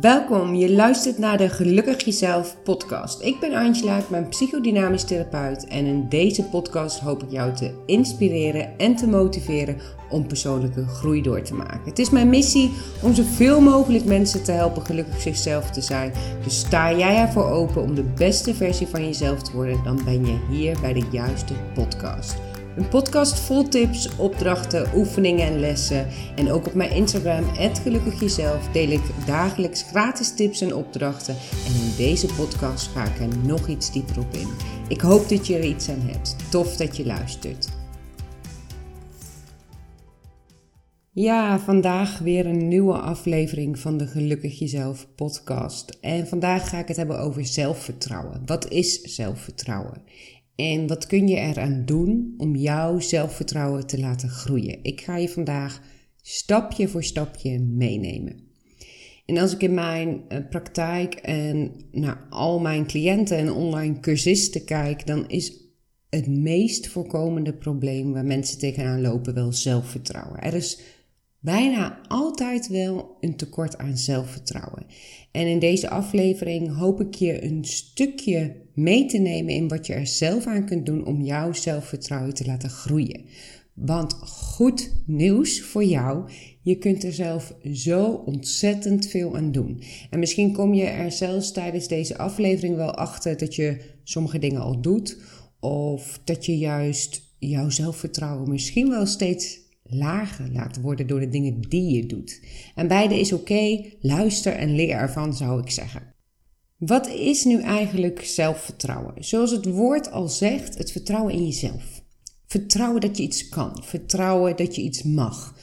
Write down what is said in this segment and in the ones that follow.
Welkom, je luistert naar de Gelukkig Jezelf podcast. Ik ben Angela, ik ben psychodynamisch therapeut en in deze podcast hoop ik jou te inspireren en te motiveren om persoonlijke groei door te maken. Het is mijn missie om zoveel mogelijk mensen te helpen gelukkig zichzelf te zijn. Dus sta jij ervoor open om de beste versie van jezelf te worden, dan ben je hier bij de juiste podcast. Een podcast vol tips, opdrachten, oefeningen en lessen. En ook op mijn Instagram, Gelukkig Jezelf, deel ik dagelijks gratis tips en opdrachten. En in deze podcast ga ik er nog iets dieper op in. Ik hoop dat je er iets aan hebt. Tof dat je luistert. Ja, vandaag weer een nieuwe aflevering van de Gelukkig Jezelf podcast. En vandaag ga ik het hebben over zelfvertrouwen. Wat is zelfvertrouwen? En wat kun je eraan doen om jouw zelfvertrouwen te laten groeien? Ik ga je vandaag stapje voor stapje meenemen. En als ik in mijn eh, praktijk en naar al mijn cliënten en online cursisten kijk, dan is het meest voorkomende probleem waar mensen tegenaan lopen wel zelfvertrouwen. Er is bijna altijd wel een tekort aan zelfvertrouwen. En in deze aflevering hoop ik je een stukje mee te nemen in wat je er zelf aan kunt doen om jouw zelfvertrouwen te laten groeien. Want goed nieuws voor jou, je kunt er zelf zo ontzettend veel aan doen. En misschien kom je er zelfs tijdens deze aflevering wel achter dat je sommige dingen al doet, of dat je juist jouw zelfvertrouwen misschien wel steeds lager laat worden door de dingen die je doet. En beide is oké, luister en leer ervan zou ik zeggen. Wat is nu eigenlijk zelfvertrouwen? Zoals het woord al zegt, het vertrouwen in jezelf. Vertrouwen dat je iets kan, vertrouwen dat je iets mag.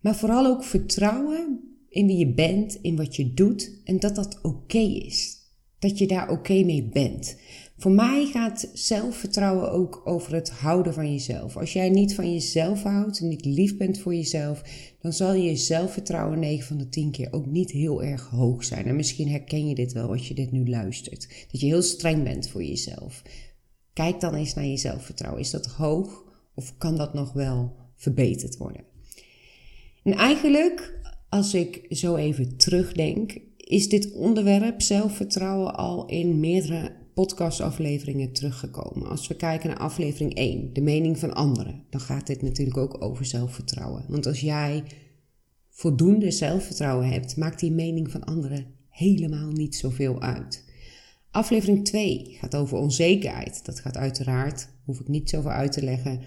Maar vooral ook vertrouwen in wie je bent, in wat je doet en dat dat oké is. Dat je daar oké mee bent. Voor mij gaat zelfvertrouwen ook over het houden van jezelf. Als jij niet van jezelf houdt en niet lief bent voor jezelf, dan zal je zelfvertrouwen 9 van de 10 keer ook niet heel erg hoog zijn. En misschien herken je dit wel als je dit nu luistert. Dat je heel streng bent voor jezelf. Kijk dan eens naar je zelfvertrouwen. Is dat hoog of kan dat nog wel verbeterd worden? En eigenlijk, als ik zo even terugdenk, is dit onderwerp zelfvertrouwen al in meerdere podcastafleveringen teruggekomen. Als we kijken naar aflevering 1, de mening van anderen, dan gaat dit natuurlijk ook over zelfvertrouwen. Want als jij voldoende zelfvertrouwen hebt, maakt die mening van anderen helemaal niet zoveel uit. Aflevering 2 gaat over onzekerheid. Dat gaat uiteraard, hoef ik niet zoveel uit te leggen,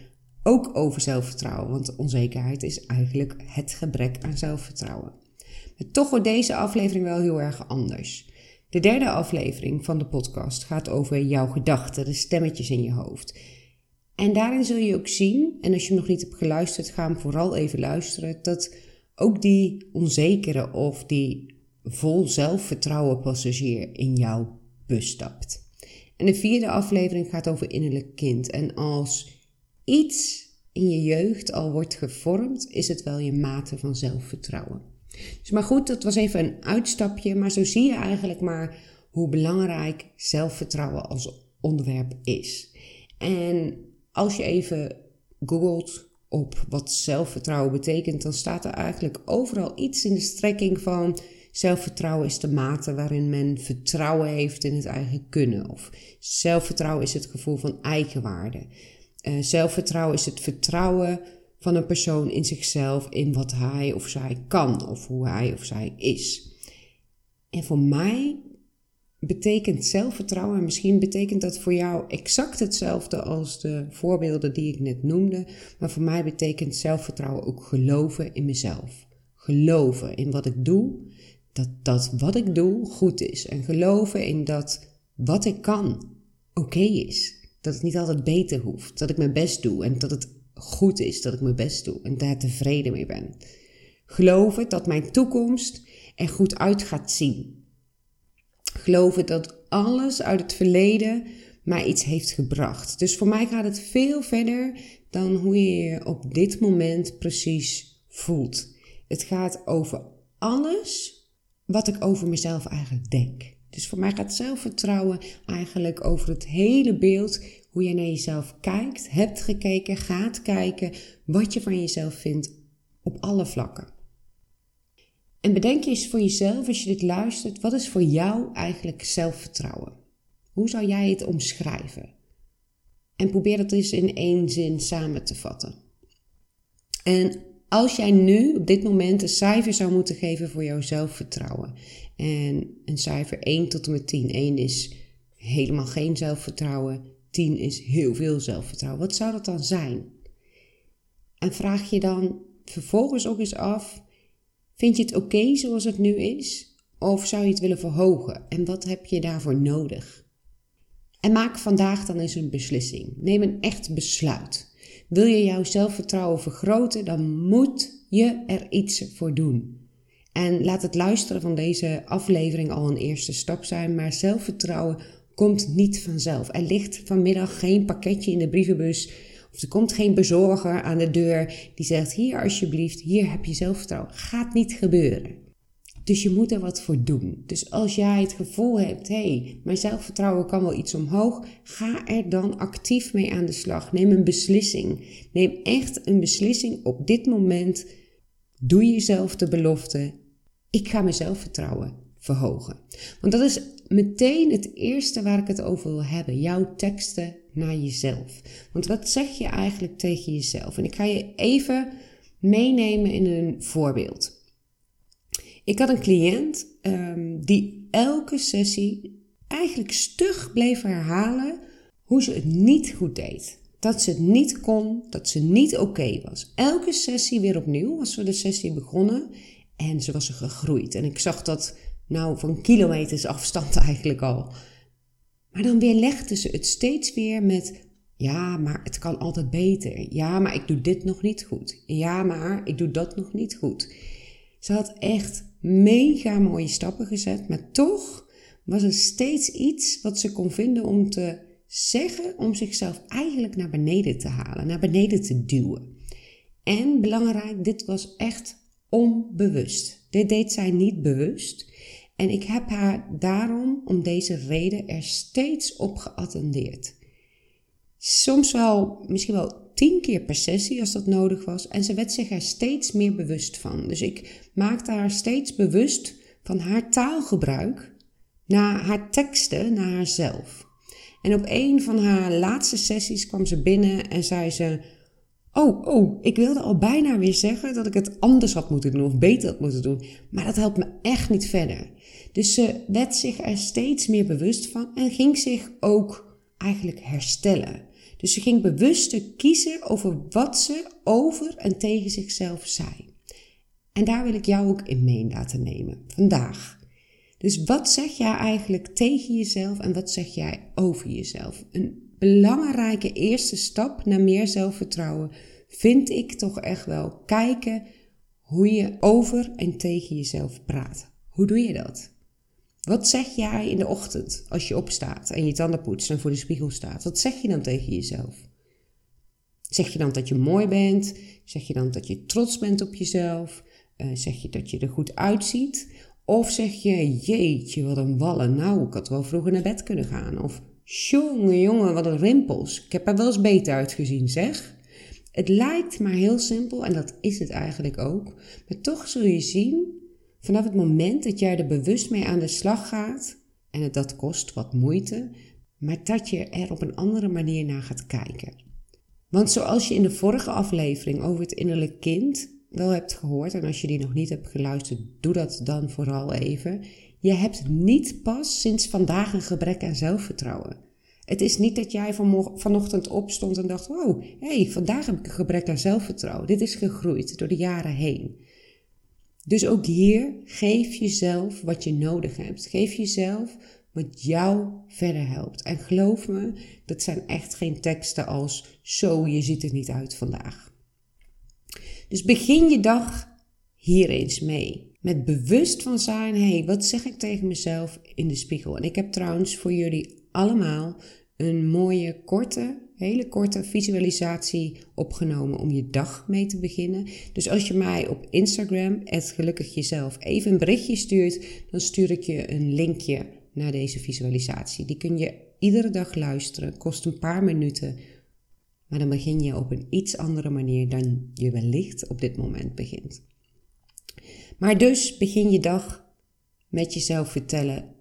ook over zelfvertrouwen. Want onzekerheid is eigenlijk het gebrek aan zelfvertrouwen. Maar toch wordt deze aflevering wel heel erg anders. De derde aflevering van de podcast gaat over jouw gedachten, de stemmetjes in je hoofd. En daarin zul je ook zien, en als je nog niet hebt geluisterd, ga hem vooral even luisteren, dat ook die onzekere of die vol zelfvertrouwen passagier in jouw bus stapt. En de vierde aflevering gaat over innerlijk kind. En als iets in je jeugd al wordt gevormd, is het wel je mate van zelfvertrouwen. Dus maar goed, dat was even een uitstapje. Maar zo zie je eigenlijk maar hoe belangrijk zelfvertrouwen als onderwerp is. En als je even googelt op wat zelfvertrouwen betekent, dan staat er eigenlijk overal iets in de strekking van zelfvertrouwen is de mate waarin men vertrouwen heeft in het eigen kunnen. Of zelfvertrouwen is het gevoel van eigenwaarde. Uh, zelfvertrouwen is het vertrouwen van een persoon in zichzelf, in wat hij of zij kan of hoe hij of zij is. En voor mij betekent zelfvertrouwen, en misschien betekent dat voor jou exact hetzelfde als de voorbeelden die ik net noemde, maar voor mij betekent zelfvertrouwen ook geloven in mezelf. Geloven in wat ik doe, dat dat wat ik doe goed is. En geloven in dat wat ik kan oké is. Dat het niet altijd beter hoeft. Dat ik mijn best doe en dat het goed is, dat ik mijn best doe en daar tevreden mee ben. Geloven dat mijn toekomst er goed uit gaat zien. Geloven dat alles uit het verleden mij iets heeft gebracht. Dus voor mij gaat het veel verder dan hoe je je op dit moment precies voelt. Het gaat over alles wat ik over mezelf eigenlijk denk. Dus voor mij gaat zelfvertrouwen eigenlijk over het hele beeld hoe je naar jezelf kijkt, hebt gekeken, gaat kijken, wat je van jezelf vindt op alle vlakken. En bedenk eens voor jezelf, als je dit luistert, wat is voor jou eigenlijk zelfvertrouwen? Hoe zou jij het omschrijven? En probeer het eens in één zin samen te vatten. En als jij nu op dit moment een cijfer zou moeten geven voor jouw zelfvertrouwen. En een cijfer 1 tot en met 10. 1 is helemaal geen zelfvertrouwen. 10 is heel veel zelfvertrouwen. Wat zou dat dan zijn? En vraag je dan vervolgens ook eens af: vind je het oké zoals het nu is? Of zou je het willen verhogen? En wat heb je daarvoor nodig? En maak vandaag dan eens een beslissing. Neem een echt besluit. Wil je jouw zelfvertrouwen vergroten, dan moet je er iets voor doen. En laat het luisteren van deze aflevering al een eerste stap zijn, maar zelfvertrouwen komt niet vanzelf. Er ligt vanmiddag geen pakketje in de brievenbus of er komt geen bezorger aan de deur die zegt: Hier alsjeblieft, hier heb je zelfvertrouwen. Gaat niet gebeuren. Dus je moet er wat voor doen. Dus als jij het gevoel hebt, hé, hey, mijn zelfvertrouwen kan wel iets omhoog, ga er dan actief mee aan de slag. Neem een beslissing. Neem echt een beslissing op dit moment. Doe jezelf de belofte. Ik ga mijn zelfvertrouwen verhogen. Want dat is meteen het eerste waar ik het over wil hebben. Jouw teksten naar jezelf. Want wat zeg je eigenlijk tegen jezelf? En ik ga je even meenemen in een voorbeeld. Ik had een cliënt um, die elke sessie eigenlijk stug bleef herhalen hoe ze het niet goed deed. Dat ze het niet kon, dat ze niet oké was. Elke sessie weer opnieuw als we de sessie begonnen. En ze was er gegroeid. En ik zag dat nou van kilometers afstand eigenlijk al. Maar dan weer legde ze het steeds weer met ja, maar het kan altijd beter. Ja, maar ik doe dit nog niet goed. Ja, maar ik doe dat nog niet goed. Ze had echt mega mooie stappen gezet, maar toch was er steeds iets wat ze kon vinden om te zeggen, om zichzelf eigenlijk naar beneden te halen, naar beneden te duwen. En belangrijk, dit was echt onbewust. Dit deed zij niet bewust. En ik heb haar daarom, om deze reden, er steeds op geattendeerd. Soms wel, misschien wel tien keer per sessie als dat nodig was. En ze werd zich er steeds meer bewust van. Dus ik maakte haar steeds bewust van haar taalgebruik naar haar teksten, naar haarzelf. En op een van haar laatste sessies kwam ze binnen en zei ze: Oh, oh, ik wilde al bijna weer zeggen dat ik het anders had moeten doen of beter had moeten doen. Maar dat helpt me echt niet verder. Dus ze werd zich er steeds meer bewust van en ging zich ook eigenlijk herstellen. Dus ze ging bewuster kiezen over wat ze over en tegen zichzelf zei. En daar wil ik jou ook in mee laten nemen, vandaag. Dus wat zeg jij eigenlijk tegen jezelf en wat zeg jij over jezelf? Een belangrijke eerste stap naar meer zelfvertrouwen vind ik toch echt wel kijken hoe je over en tegen jezelf praat. Hoe doe je dat? Wat zeg jij in de ochtend als je opstaat en je tanden poetst en voor de spiegel staat? Wat zeg je dan tegen jezelf? Zeg je dan dat je mooi bent? Zeg je dan dat je trots bent op jezelf? Uh, zeg je dat je er goed uitziet? Of zeg je, jeetje, wat een wallen. Nou, ik had wel vroeger naar bed kunnen gaan. Of, jongen, jongen, wat een rimpels. Ik heb er wel eens beter uitgezien, zeg. Het lijkt maar heel simpel en dat is het eigenlijk ook. Maar toch zul je zien Vanaf het moment dat jij er bewust mee aan de slag gaat, en het dat kost wat moeite, maar dat je er op een andere manier naar gaat kijken. Want zoals je in de vorige aflevering over het innerlijk kind wel hebt gehoord, en als je die nog niet hebt geluisterd, doe dat dan vooral even. Je hebt niet pas sinds vandaag een gebrek aan zelfvertrouwen. Het is niet dat jij vanochtend opstond en dacht: wow, hé, hey, vandaag heb ik een gebrek aan zelfvertrouwen. Dit is gegroeid door de jaren heen. Dus ook hier geef jezelf wat je nodig hebt. Geef jezelf wat jou verder helpt. En geloof me, dat zijn echt geen teksten als zo, je ziet er niet uit vandaag. Dus begin je dag hier eens mee. Met bewust van zijn, hé, hey, wat zeg ik tegen mezelf in de spiegel? En ik heb trouwens voor jullie allemaal een mooie korte hele korte visualisatie opgenomen om je dag mee te beginnen. Dus als je mij op Instagram, het gelukkig jezelf, even een berichtje stuurt, dan stuur ik je een linkje naar deze visualisatie. Die kun je iedere dag luisteren, kost een paar minuten, maar dan begin je op een iets andere manier dan je wellicht op dit moment begint. Maar dus begin je dag met jezelf vertellen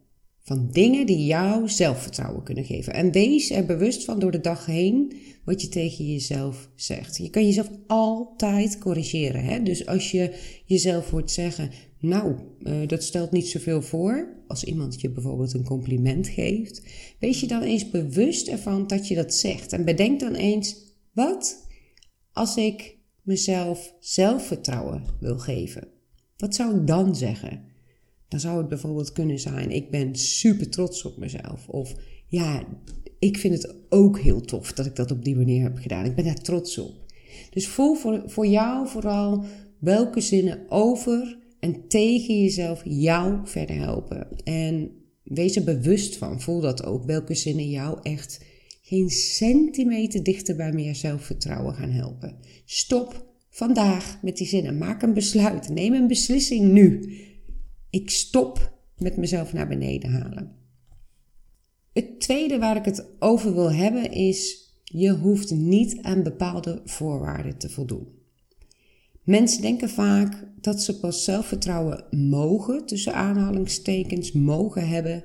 van dingen die jou zelfvertrouwen kunnen geven. En wees er bewust van door de dag heen wat je tegen jezelf zegt. Je kan jezelf altijd corrigeren. Hè? Dus als je jezelf hoort zeggen, nou, uh, dat stelt niet zoveel voor. Als iemand je bijvoorbeeld een compliment geeft, wees je dan eens bewust ervan dat je dat zegt. En bedenk dan eens, wat als ik mezelf zelfvertrouwen wil geven? Wat zou ik dan zeggen? Dan zou het bijvoorbeeld kunnen zijn: ik ben super trots op mezelf. Of ja, ik vind het ook heel tof dat ik dat op die manier heb gedaan. Ik ben daar trots op. Dus voel voor, voor jou vooral welke zinnen over en tegen jezelf jou verder helpen. En wees er bewust van. Voel dat ook. Welke zinnen jou echt geen centimeter dichter bij meer zelfvertrouwen gaan helpen. Stop vandaag met die zinnen. Maak een besluit. Neem een beslissing nu. Ik stop met mezelf naar beneden halen. Het tweede waar ik het over wil hebben is: je hoeft niet aan bepaalde voorwaarden te voldoen. Mensen denken vaak dat ze pas zelfvertrouwen mogen, tussen aanhalingstekens, mogen hebben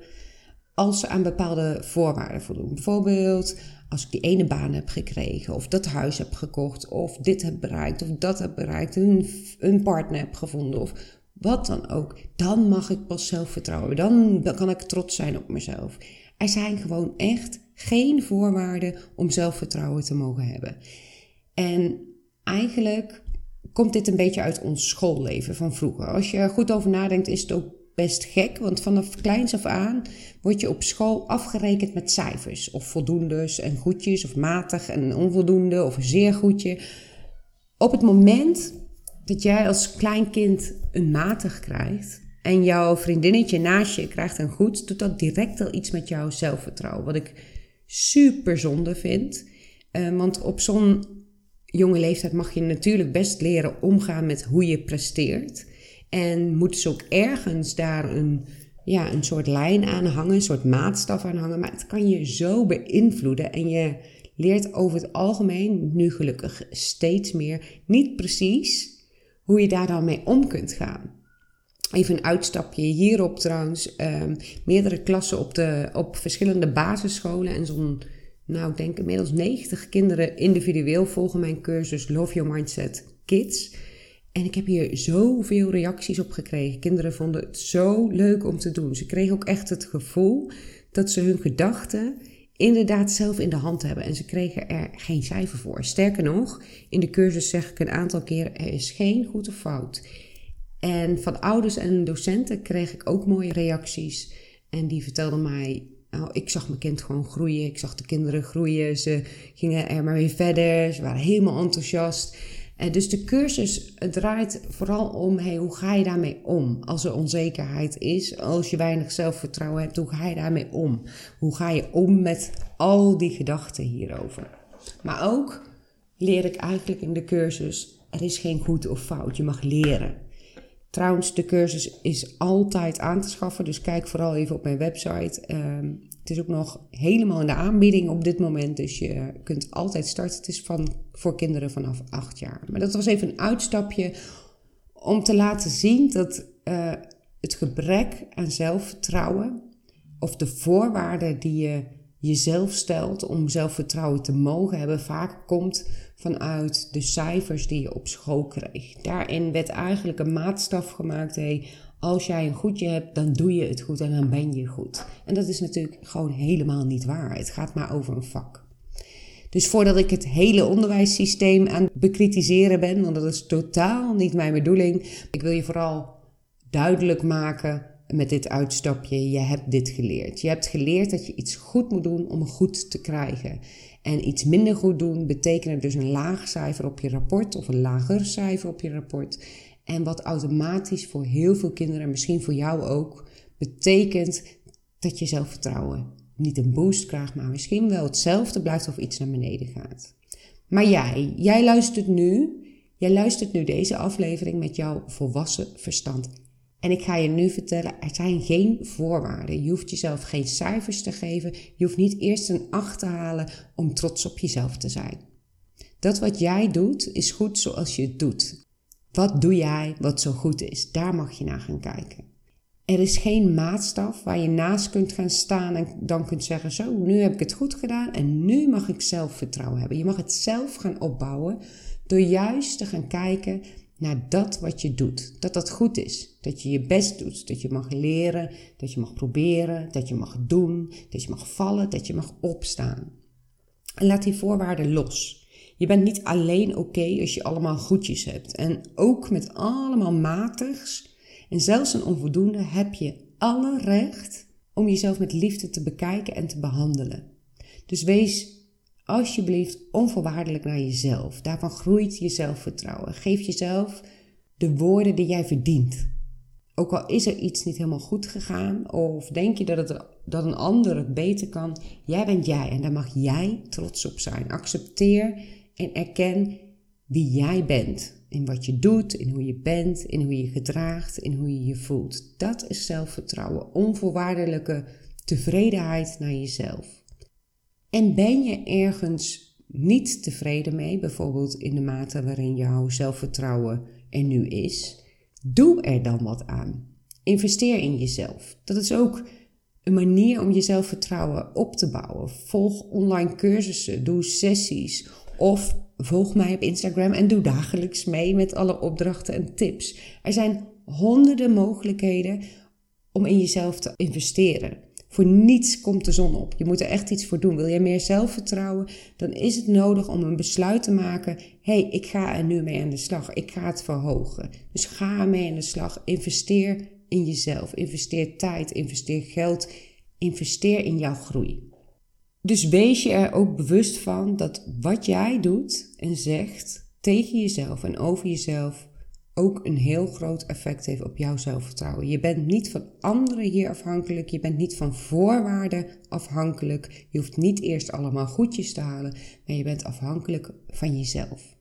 als ze aan bepaalde voorwaarden voldoen. Bijvoorbeeld als ik die ene baan heb gekregen, of dat huis heb gekocht, of dit heb bereikt, of dat heb bereikt, een, een partner heb gevonden, of wat dan ook, dan mag ik pas zelfvertrouwen. Dan, kan ik trots zijn op mezelf. Er zijn gewoon echt geen voorwaarden om zelfvertrouwen te mogen hebben. En eigenlijk komt dit een beetje uit ons schoolleven van vroeger. Als je er goed over nadenkt, is het ook best gek, want vanaf kleins af aan word je op school afgerekend met cijfers. Of voldoendes en goedjes, of matig en onvoldoende, of een zeer goedje. Op het moment dat jij als klein kind een matig krijgt en jouw vriendinnetje naast je krijgt een goed, doet dat direct al iets met jouw zelfvertrouwen. Wat ik super zonde vind. Uh, want op zo'n jonge leeftijd mag je natuurlijk best leren omgaan met hoe je presteert. En moeten ze ook ergens daar een, ja, een soort lijn aan hangen, een soort maatstaf aan hangen. Maar het kan je zo beïnvloeden en je leert over het algemeen, nu gelukkig steeds meer, niet precies hoe je daar dan mee om kunt gaan. Even een uitstapje hierop trouwens. Um, meerdere klassen op, de, op verschillende basisscholen en zo'n, nou ik denk inmiddels 90 kinderen individueel volgen mijn cursus Love Your Mindset Kids. En ik heb hier zoveel reacties op gekregen. Kinderen vonden het zo leuk om te doen. Ze kregen ook echt het gevoel dat ze hun gedachten inderdaad zelf in de hand hebben. En ze kregen er geen cijfer voor. Sterker nog, in de cursus zeg ik een aantal keren: er is geen goed of fout. En van ouders en docenten kreeg ik ook mooie reacties. En die vertelden mij: oh, ik zag mijn kind gewoon groeien. Ik zag de kinderen groeien. Ze gingen er maar weer verder. Ze waren helemaal enthousiast. En dus de cursus draait vooral om hey, hoe ga je daarmee om als er onzekerheid is, als je weinig zelfvertrouwen hebt, hoe ga je daarmee om? Hoe ga je om met al die gedachten hierover? Maar ook leer ik eigenlijk in de cursus, er is geen goed of fout, je mag leren. Trouwens, de cursus is altijd aan te schaffen, dus kijk vooral even op mijn website. Ehm, het is ook nog helemaal in de aanbieding op dit moment, dus je kunt altijd starten. Het is van, voor kinderen vanaf 8 jaar. Maar dat was even een uitstapje om te laten zien dat uh, het gebrek aan zelfvertrouwen of de voorwaarden die je jezelf stelt om zelfvertrouwen te mogen hebben, vaak komt vanuit de cijfers die je op school kreeg. Daarin werd eigenlijk een maatstaf gemaakt. Hey, als jij een goedje hebt, dan doe je het goed en dan ben je goed. En dat is natuurlijk gewoon helemaal niet waar. Het gaat maar over een vak. Dus voordat ik het hele onderwijssysteem aan het bekritiseren ben, want dat is totaal niet mijn bedoeling, ik wil je vooral duidelijk maken met dit uitstapje, je hebt dit geleerd. Je hebt geleerd dat je iets goed moet doen om goed te krijgen. En iets minder goed doen betekent dus een laag cijfer op je rapport of een lager cijfer op je rapport. En wat automatisch voor heel veel kinderen, misschien voor jou ook, betekent dat je zelfvertrouwen niet een boost krijgt, maar misschien wel hetzelfde blijft of iets naar beneden gaat. Maar jij, jij luistert nu, jij luistert nu deze aflevering met jouw volwassen verstand. En ik ga je nu vertellen, er zijn geen voorwaarden. Je hoeft jezelf geen cijfers te geven. Je hoeft niet eerst een acht te halen om trots op jezelf te zijn. Dat wat jij doet, is goed zoals je het doet. Wat doe jij wat zo goed is? Daar mag je naar gaan kijken. Er is geen maatstaf waar je naast kunt gaan staan en dan kunt zeggen: Zo, nu heb ik het goed gedaan en nu mag ik zelfvertrouwen hebben. Je mag het zelf gaan opbouwen door juist te gaan kijken naar dat wat je doet. Dat dat goed is. Dat je je best doet. Dat je mag leren. Dat je mag proberen. Dat je mag doen. Dat je mag vallen. Dat je mag opstaan. En laat die voorwaarden los. Je bent niet alleen oké als je allemaal goedjes hebt. En ook met allemaal matigs en zelfs een onvoldoende heb je alle recht om jezelf met liefde te bekijken en te behandelen. Dus wees alsjeblieft onvoorwaardelijk naar jezelf. Daarvan groeit je zelfvertrouwen. Geef jezelf de woorden die jij verdient. Ook al is er iets niet helemaal goed gegaan, of denk je dat, het, dat een ander het beter kan, jij bent jij en daar mag jij trots op zijn. Accepteer en erken wie jij bent. In wat je doet, in hoe je bent, in hoe je gedraagt, in hoe je je voelt. Dat is zelfvertrouwen, onvoorwaardelijke tevredenheid naar jezelf. En ben je ergens niet tevreden mee, bijvoorbeeld in de mate waarin jouw zelfvertrouwen er nu is, doe er dan wat aan. Investeer in jezelf. Dat is ook een manier om je zelfvertrouwen op te bouwen. Volg online cursussen, doe sessies of volg mij op Instagram en doe dagelijks mee met alle opdrachten en tips. Er zijn honderden mogelijkheden om in jezelf te investeren. Voor niets komt de zon op. Je moet er echt iets voor doen. Wil je meer zelfvertrouwen, dan is het nodig om een besluit te maken. Hey, ik ga er nu mee aan de slag. Ik ga het verhogen. Dus ga ermee aan de slag. Investeer in jezelf. Investeer tijd. Investeer geld. Investeer in jouw groei. Dus wees je er ook bewust van dat wat jij doet en zegt tegen jezelf en over jezelf ook een heel groot effect heeft op jouw zelfvertrouwen. Je bent niet van anderen hier afhankelijk, je bent niet van voorwaarden afhankelijk. Je hoeft niet eerst allemaal goedjes te halen, maar je bent afhankelijk van jezelf.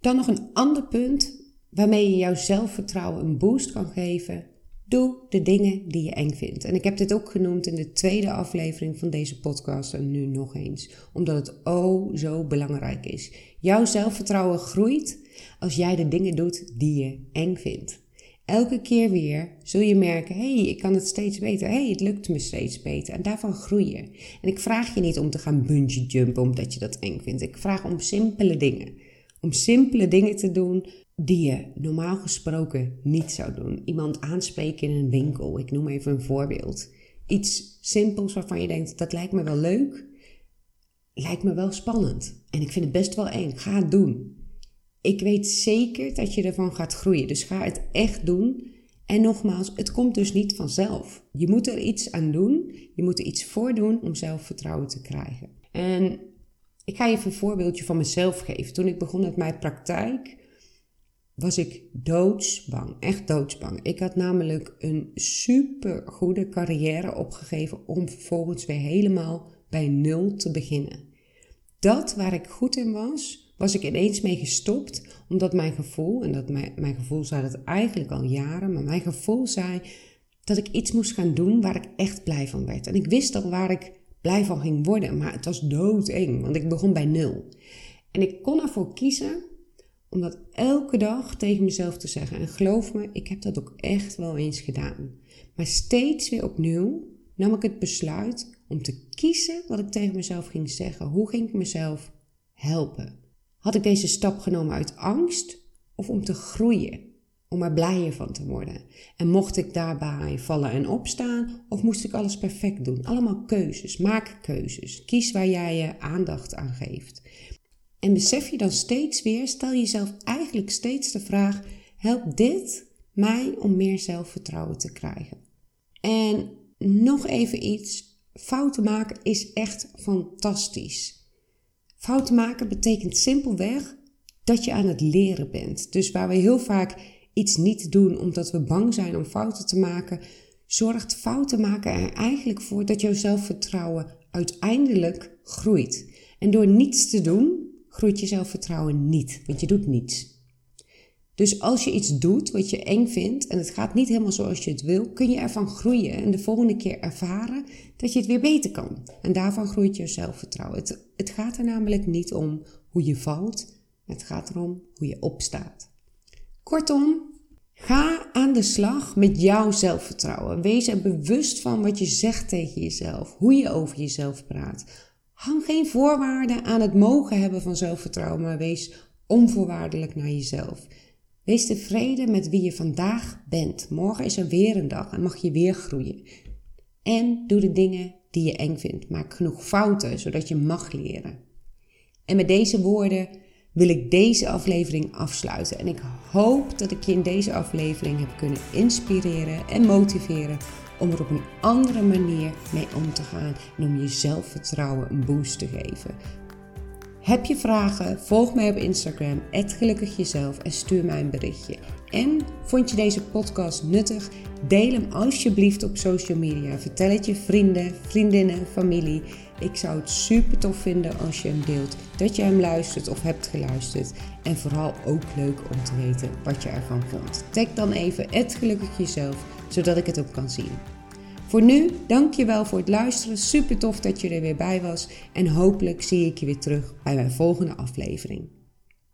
Dan nog een ander punt waarmee je jouw zelfvertrouwen een boost kan geven Doe de dingen die je eng vindt. En ik heb dit ook genoemd in de tweede aflevering van deze podcast en nu nog eens, omdat het oh zo belangrijk is. Jouw zelfvertrouwen groeit als jij de dingen doet die je eng vindt. Elke keer weer zul je merken: hé, hey, ik kan het steeds beter. Hé, hey, het lukt me steeds beter. En daarvan groei je. En ik vraag je niet om te gaan bungee jumpen omdat je dat eng vindt. Ik vraag om simpele dingen. Om simpele dingen te doen die je normaal gesproken niet zou doen. Iemand aanspreken in een winkel, ik noem even een voorbeeld. Iets simpels waarvan je denkt, dat lijkt me wel leuk, lijkt me wel spannend. En ik vind het best wel eng, ga het doen. Ik weet zeker dat je ervan gaat groeien, dus ga het echt doen. En nogmaals, het komt dus niet vanzelf. Je moet er iets aan doen, je moet er iets voor doen om zelfvertrouwen te krijgen. En ik ga je even een voorbeeldje van mezelf geven. Toen ik begon met mijn praktijk, was ik doodsbang. Echt doodsbang. Ik had namelijk een super goede carrière opgegeven om vervolgens weer helemaal bij nul te beginnen. Dat waar ik goed in was, was ik ineens mee gestopt, omdat mijn gevoel, en dat mijn, mijn gevoel zei dat eigenlijk al jaren, maar mijn gevoel zei dat ik iets moest gaan doen waar ik echt blij van werd. En ik wist al waar ik blij van ging worden, maar het was doodeng, want ik begon bij nul. En ik kon ervoor kiezen om dat elke dag tegen mezelf te zeggen. En geloof me, ik heb dat ook echt wel eens gedaan. Maar steeds weer opnieuw nam ik het besluit om te kiezen wat ik tegen mezelf ging zeggen. Hoe ging ik mezelf helpen? Had ik deze stap genomen uit angst of om te groeien? Om er blijer van te worden. En mocht ik daarbij vallen en opstaan of moest ik alles perfect doen? Allemaal keuzes. Maak keuzes. Kies waar jij je aandacht aan geeft. En besef je dan steeds weer, stel jezelf eigenlijk steeds de vraag: helpt dit mij om meer zelfvertrouwen te krijgen? En nog even iets: fouten maken is echt fantastisch. Fouten maken betekent simpelweg dat je aan het leren bent. Dus waar we heel vaak iets niet doen omdat we bang zijn om fouten te maken, zorgt fouten maken er eigenlijk voor dat jouw zelfvertrouwen uiteindelijk groeit. En door niets te doen, groeit je zelfvertrouwen niet, want je doet niets. Dus als je iets doet wat je eng vindt en het gaat niet helemaal zoals je het wil, kun je ervan groeien en de volgende keer ervaren dat je het weer beter kan. En daarvan groeit je zelfvertrouwen. Het, het gaat er namelijk niet om hoe je valt, het gaat erom hoe je opstaat. Kortom, ga aan de slag met jouw zelfvertrouwen. Wees er bewust van wat je zegt tegen jezelf, hoe je over jezelf praat. Hang geen voorwaarden aan het mogen hebben van zelfvertrouwen, maar wees onvoorwaardelijk naar jezelf. Wees tevreden met wie je vandaag bent. Morgen is er weer een dag en mag je weer groeien. En doe de dingen die je eng vindt. Maak genoeg fouten, zodat je mag leren. En met deze woorden wil ik deze aflevering afsluiten. En ik hoop dat ik je in deze aflevering heb kunnen inspireren en motiveren om er op een andere manier mee om te gaan en om je zelfvertrouwen een boost te geven. Heb je vragen? Volg mij op Instagram, @gelukkigjezelf en stuur mij een berichtje. En vond je deze podcast nuttig? Deel hem alsjeblieft op social media. Vertel het je vrienden, vriendinnen, familie. Ik zou het super tof vinden als je hem deelt, dat je hem luistert of hebt geluisterd. En vooral ook leuk om te weten wat je ervan vond. Tag dan even het gelukkig jezelf, zodat ik het ook kan zien. Voor nu, dankjewel voor het luisteren. Super tof dat je er weer bij was. En hopelijk zie ik je weer terug bij mijn volgende aflevering.